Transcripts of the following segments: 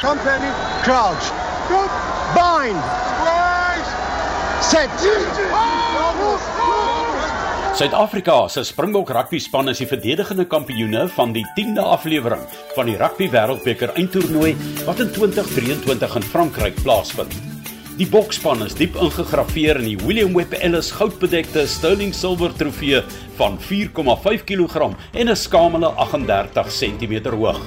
Company, crouch. Bind. Set. Suid-Afrika se Springbok rugby span is die verdedigende kampioene van die 10de aflewering van die Rugby Wêreldbeker eindtoernooi wat in 2023 in Frankryk plaasvind. Die bokspan is diep ingegraveer in die William Webb Ellis goudbedekte Sterling Silver trofee van 4,5 kg en 'n skamele 38 cm hoog.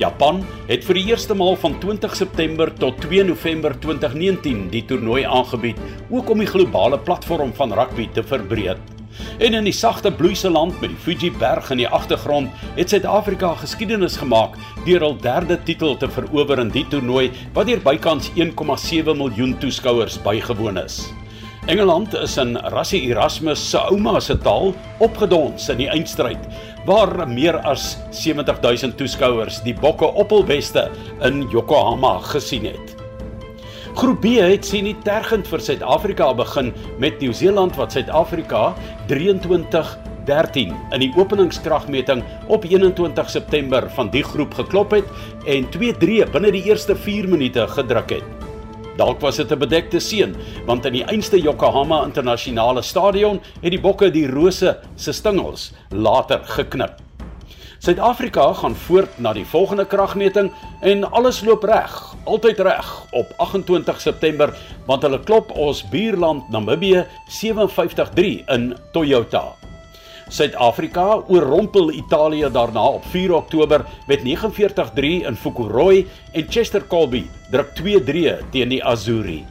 Japan het vir die eerste maal van 20 September tot 2 November 2019 die toernooi aangebied, ook om die globale platform van rugby te verbreek. En in die sagte bloeise land met die Fuji berg in die agtergrond, het Suid-Afrika geskiedenis gemaak deur hul derde titel te verower in die toernooi wat deur bykans 1,7 miljoen toeskouers bygewoon is. Engeland is in Rassie Erasmus se ouma se taal opgedons in die eindstryd waar meer as 70000 toeskouers die bokke op hul beste in Yokohama gesien het. Groep B het sien nie tergend vir Suid-Afrika begin met Nieu-Seeland wat Suid-Afrika 23-13 in die openingskragmeting op 21 September van die groep geklop het en 2-3 binne die eerste 4 minute gedruk het. Dalk was dit 'n bedekte seën, want in die einste Yokohama Internasionale Stadion het die bokke die rose se stingels later geknip. Suid-Afrika gaan voort na die volgende kragmeting en alles loop reg, altyd reg op 28 September want hulle klop ons buurland Namibië 57-3 in Toyota. Suid-Afrika oorrompel Italië daarna op 4 Oktober met 49-3 in Fukuroy en Chester Colby druk 2-3 teen die Azuri.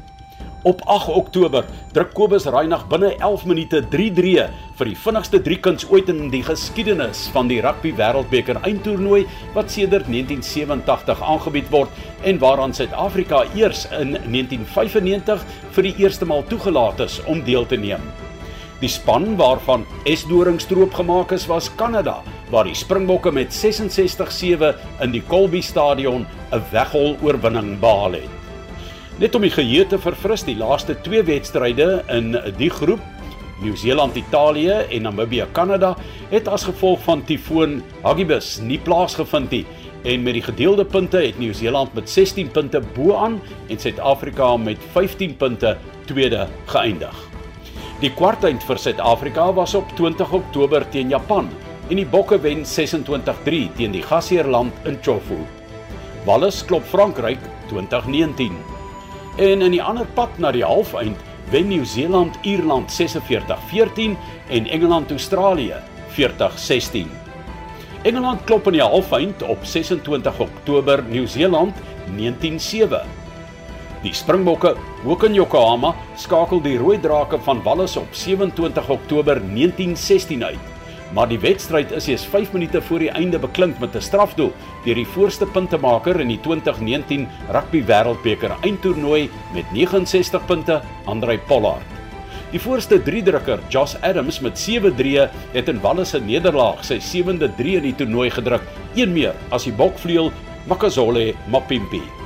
Op 8 Oktober druk Kobus Reinagh binne 11 minute 3-3 vir die vinnigste driekuns ooit in die geskiedenis van die Rugby Wêreldbeker eindtoernooi wat sedert 1987 aangebied word en waaraan Suid-Afrika eers in 1995 vir die eerste maal toegelaat is om deel te neem. Die span waarvan Esdoringstroop gemaak is was Kanada, waar die Springbokke met 66-7 in die Colby Stadion 'n weghol oorwinning behaal het. Net om die geheue te verfris, die laaste twee wedstryde in die groep, Nieu-Seeland-Italië en Namibië-Kanada, het as gevolg van tifoon Hagibis nie plaasgevind nie en met die gedeelde punte het Nieu-Seeland met 16 punte bo-aan en Suid-Afrika met 15 punte tweede geëindig. Die kwartfinale vir Suid-Afrika was op 20 Oktober teen Japan en die Bokke wen 26-3 teen die gasheerland in Chofu. Wallis klop Frankryk 2019. En in die ander pad na die halfeind wen Nieu-Seeland Ierland 46-14 en Engeland Australië 40-16. Engeland klop in die halfeind op 26 Oktober Nieu-Seeland 19-7. Die Springbokke, ook in Yokohama, skakel die Rooi Drake van Wallis op 27 Oktober 1916 uit. Maar die wedstryd is eers 5 minute voor die einde beklink met 'n strafdoel deur die voorste puntemaker in die 2019 Rugby Wêreldbeker eindtoernooi met 69 punte, Andrei Pollard. Die voorste 3-drukker, Josh Adams met 7-3, het in Wallis se nederlaag sy 7de 3 in die toernooi gedruk, een meer as die bokvleuel Makazole Mapimpi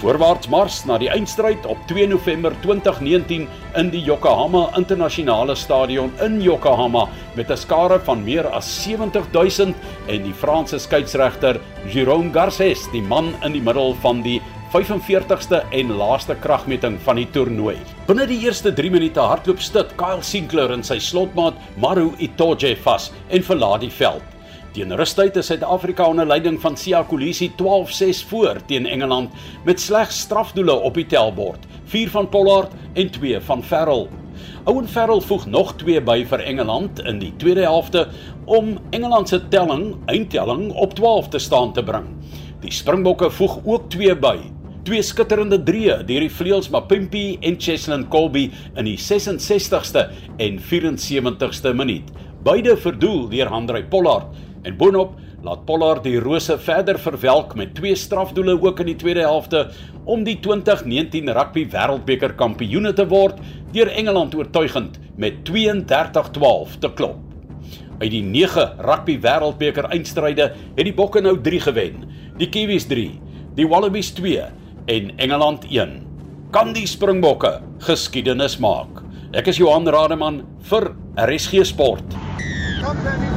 voorwaarts mars na die eindstryd op 2 November 2019 in die Yokohama Internasionale Stadion in Yokohama met 'n skare van meer as 70000 en die Franse skeieregter Jérôme Garces, die man in die middel van die 45ste en laaste kragmeting van die toernooi. Binne die eerste 3 minute hardloop stit Kyle Sinclair in sy slotmaat Maru Itoje vas en verlaat die veld. Teen rustyd is Suid-Afrika onder leiding van Siya Kolisi 12-6 voor teen Engeland met slegs strafdoele op die tellbord, 4 van Pollard en 2 van Farrell. Owen Farrell voeg nog 2 by vir Engeland in die tweede helfte om Engeland se telling, eindtelling op 12 te staan te bring. Die Springbokke voeg ook 2 by, twee skitterende drie deur die vleuels Mapimpi en Cheslin Colby in die 66ste en 74ste minuut. Beide verdoel deur Handrey Pollard En boonop laat Pollard die Rose verder verwelk met twee strafdoele ook in die tweede helfte om die 2019 Rugby Wêreldbeker kampioene te word deur Engeland oortuigend met 32-12 te klop. Uit die 9 Rugby Wêreldbeker eindstryde het die Bokke nou 3 gewen. Die Kiwis 3, die Wallabies 2 en Engeland 1. Kan die Springbokke geskiedenis maak? Ek is Johan Rademan vir RSG Sport. Company